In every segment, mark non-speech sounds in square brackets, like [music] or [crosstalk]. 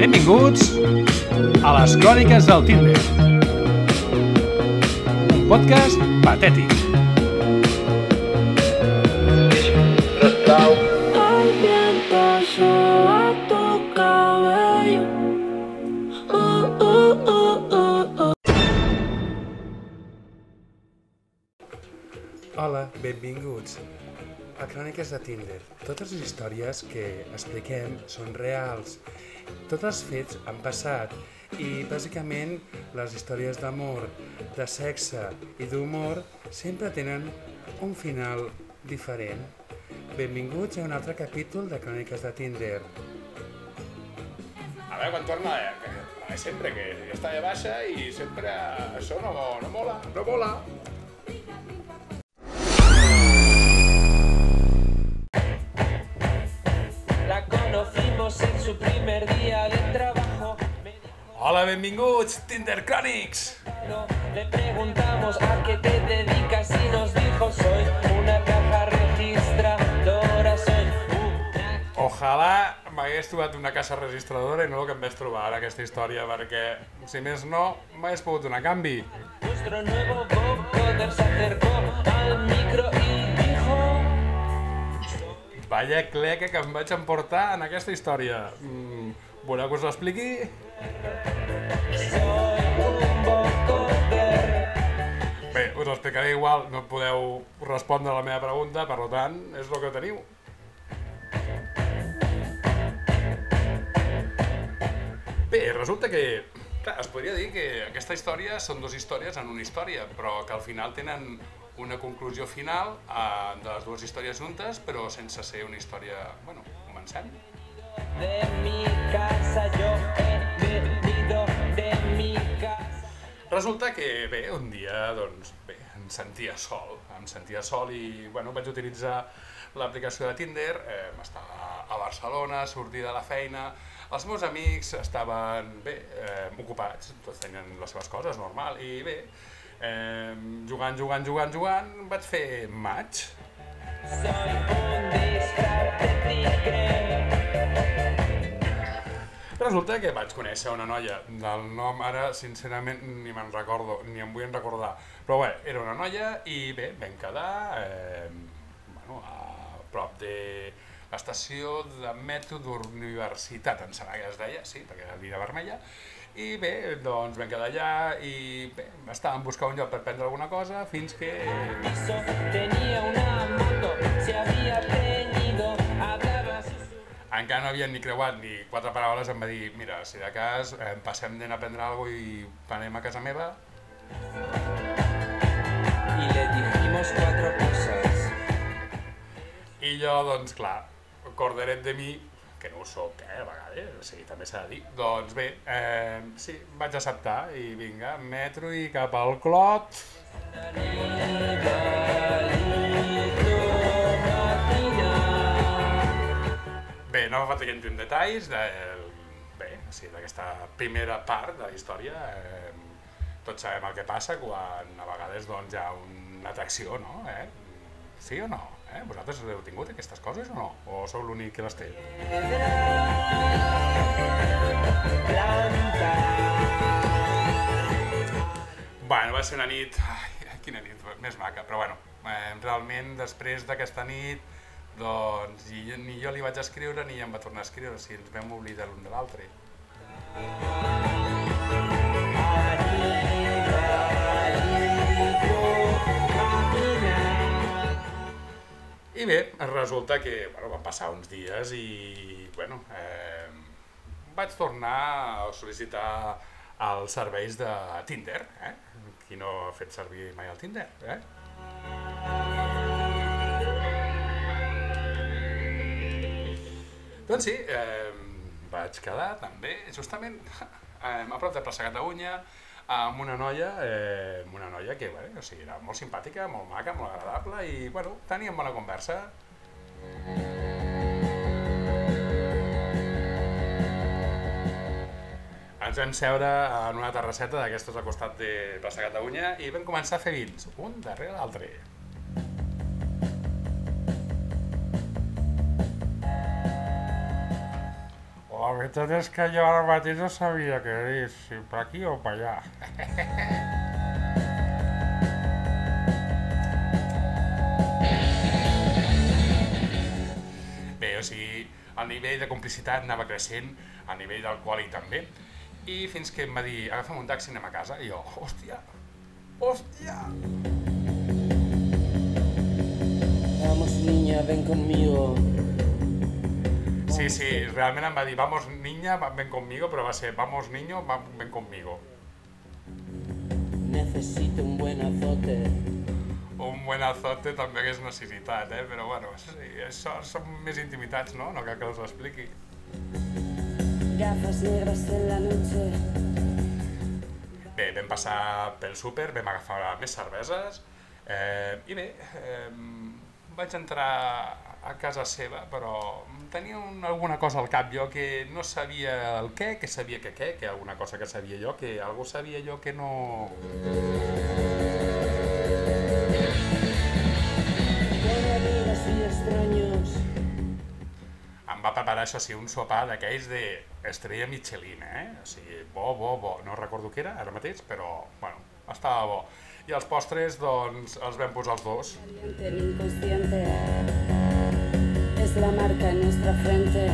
Benvinguts a les Cròniques del Tinder. Un podcast patètic. Hola, benvinguts a Cròniques de Tinder. Totes les històries que expliquem són reals. Tots els fets han passat i bàsicament les històries d'amor, de sexe i d'humor sempre tenen un final diferent. Benvinguts a un altre capítol de Cròniques de Tinder. A veure quan torna, eh, eh, sempre que està de baixa i sempre això no, no mola, no mola. Benvinguts, Tinder Chronics! le preguntamos a qué te dedicas y nos dijo soy una caja registradora, soy una Ojalà m'hagués trobat una caixa registradora i no el que em vaig trobar ara aquesta història, perquè, si més no, m'hagués pogut donar canvi. Nuestro nuevo vocoder se acercó al micro y dijo Vaya cleca que em vaig emportar en aquesta història. Mm, voleu que us l'expliqui? Bé, us ho explicaré igual, no podeu respondre a la meva pregunta, per tant, és el que teniu. Bé, resulta que... Clar, es podria dir que aquesta història són dues històries en una història, però que al final tenen una conclusió final eh, de les dues històries juntes, però sense ser una història... Bueno, comencem. De mi casa yo he Resulta que, bé, un dia, doncs, bé, em sentia sol, em sentia sol i, bueno, vaig utilitzar l'aplicació de Tinder, eh, estava a Barcelona, sortir de la feina, els meus amics estaven, bé, eh, ocupats, tots tenien les seves coses, normal, i bé, eh, jugant, jugant, jugant, jugant, vaig fer match. Soy un disfraz de tigre. Resulta que vaig conèixer una noia del nom, ara sincerament ni me'n recordo, ni em vull recordar, però bé, era una noia i bé, vam quedar eh, bueno, a prop de l'estació de metro d'universitat, em sembla que es deia, sí, perquè era línia vermella, i bé, doncs vam quedar allà i bé, estàvem buscant un lloc per prendre alguna cosa fins que... tenía una moto, se hablaba susurrando. Encara no havien ni creuat ni quatre paraules, em va dir, mira, si de cas eh, passem d'anar a prendre alguna i anem a casa meva, Y le dijimos cuatro cosas. I jo, doncs clar, corderet de mi, que no ho soc, eh, a vegades, o sigui, també s'ha de dir. Doncs bé, eh, sí, vaig acceptar i vinga, metro i cap al clot. Bé, no en detalls de, bé, o sigui, d'aquesta primera part de la història. Eh, tots sabem el que passa quan a vegades doncs, hi ha una atracció, no? Eh? Sí o no? Eh? Vosaltres heu tingut aquestes coses o no? O sou l'únic que les té? Bueno, va ser una nit... Ai, quina nit més maca, però bueno, eh, realment després d'aquesta nit doncs ni, ni jo li vaig escriure ni em va tornar a escriure, o sigui, ens vam oblidar l'un de l'altre. I bé, resulta que bueno, van passar uns dies i bueno, eh, vaig tornar a sol·licitar els serveis de Tinder. Eh? Qui no ha fet servir mai el Tinder? Eh? Doncs sí, eh, vaig quedar també, justament [laughs] eh, a prop de plaça Catalunya, amb una noia, eh, una noia que bueno, o sigui, era molt simpàtica, molt maca, molt agradable i bueno, teníem bona conversa. Ens vam seure en una terrasseta d'aquestes al costat de plaça Catalunya i vam començar a fer vins, un darrere l'altre. La veritat és que jo ara mateix no sabia què dir, si per aquí o per allà. Bé, o sigui, el nivell de complicitat anava creixent, a nivell d'alcohol i també, i fins que em va dir, agafa'm un taxi, anem a casa, i jo, hòstia, hòstia, Vamos niña, ven conmigo. Sí, sí, realment em va dir, vamos niña, ven conmigo, però va ser, vamos niño, ven conmigo. Necesito un buen azote. Un buen azote també hagués necessitat, eh? Però bueno, sí, això són més intimitats, no? No cal que us ho expliqui. Gafas negras en la noche. Bé, vam passar pel súper, vam agafar més cerveses, eh, i bé, eh, vaig entrar a casa seva, però tenia un, alguna cosa al cap jo que no sabia el què, que sabia que què, que alguna cosa que sabia jo, que algú sabia jo que no... Em va preparar, això sí, un sopar d'aquells de estrella Michelin, eh? O sigui, bo, bo, bo. No recordo què era ara mateix, però, bueno, estava bo. I els postres, doncs, els vam posar els dos. Caliente. Es la marca en nuestra frente.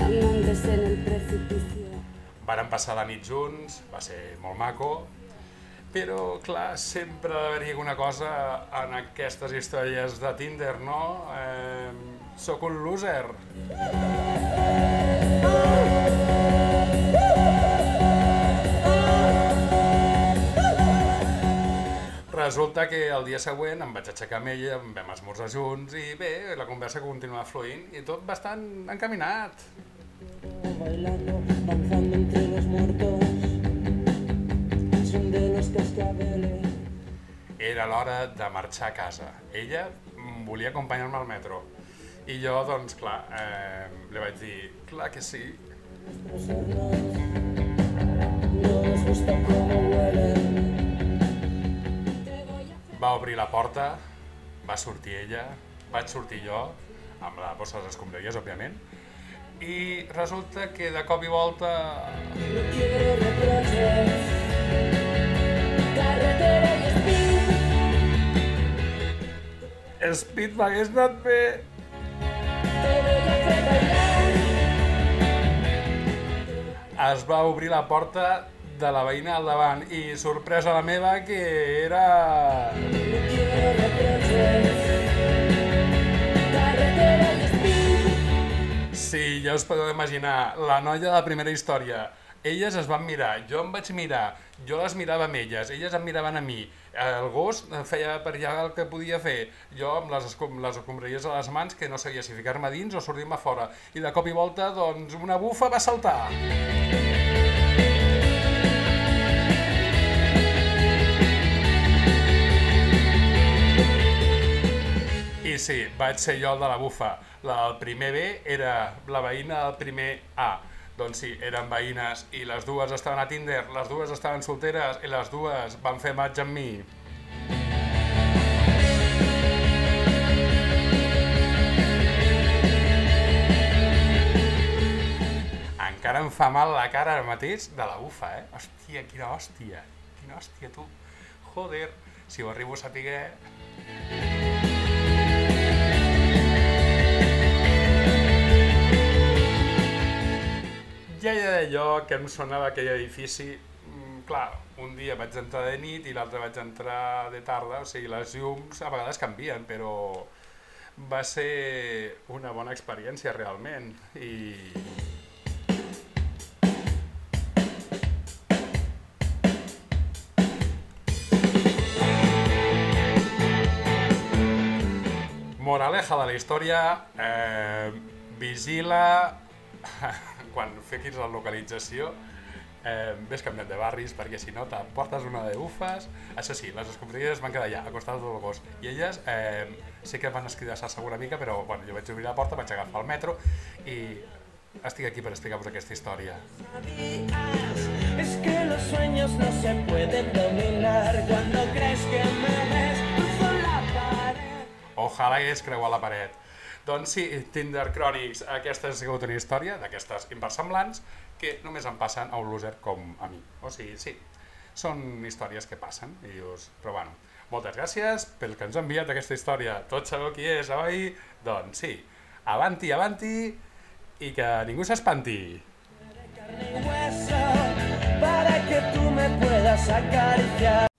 Amantes en el precipicio. Varen passar la nit junts, va ser molt maco, però, clar, sempre ha d'haver-hi alguna cosa en aquestes històries de Tinder, no? Eh, soc un loser. Resulta que el dia següent em vaig aixecar amb ella, em vam esmorzar junts i bé, la conversa continuava fluint i tot bastant encaminat. Bailando, danzando entre los muertos. Son de los cascabeles. Era l'hora de marxar a casa. Ella volia acompanyar-me al metro. I jo, doncs, clar, eh, li vaig dir, clar que sí. Nos gusta cómo huelen. Va obrir la porta, va sortir ella, vaig sortir jo, amb la bossa de les escombraries, òbviament, i resulta que de cop i volta speed. M'hagués anat bé. Es va obrir la porta de la veïna al davant i sorpresa la meva que era... Sí, ja us podeu imaginar, la noia de la primera història. Elles es van mirar, jo em vaig mirar, jo les mirava amb elles, elles em miraven a mi. El gos feia per allà el que podia fer, jo amb les, escom les escombraries a les mans que no sabia si ficar-me dins o sortir-me fora. I de cop i volta, doncs, una bufa va saltar. I sí, vaig ser jo el de la bufa. La del primer B era la veïna del primer A. Doncs sí, eren veïnes i les dues estaven a Tinder, les dues estaven solteres i les dues van fer maig amb mi. Encara em fa mal la cara ara mateix de la bufa, eh? Hòstia, quina hòstia. Quina hòstia, tu. Joder, si ho arribo a saber... Ja ha allò que em sonava aquell edifici. Mm, clar, un dia vaig entrar de nit i l'altre vaig entrar de tarda, o sigui, les llums a vegades canvien, però va ser una bona experiència realment i Moraleja de la història, eh, vigila [laughs] quan fiquis la localització, eh, ves canviant de barris perquè si no t'emportes una de bufes. Això sí, les escombraries van quedar allà, a costat del gos. I elles eh, sí que van escridassar-se mica, però bueno, jo vaig obrir la porta, vaig agafar el metro i estic aquí per explicar-vos aquesta història. Es que los sueños no se pueden dominar cuando crees que me ves. Ojalà hagués creuat la paret. Doncs sí, Tinder Chronics, aquesta ha sigut una història d'aquestes inversemblants que només em passen a un loser com a mi. O sigui, sí, són històries que passen. I dius, però bueno, moltes gràcies pel que ens ha enviat aquesta història. Tots sabeu qui és, oi? Doncs sí, avanti, avanti i que ningú s'espanti. para que tú me puedas acariciar.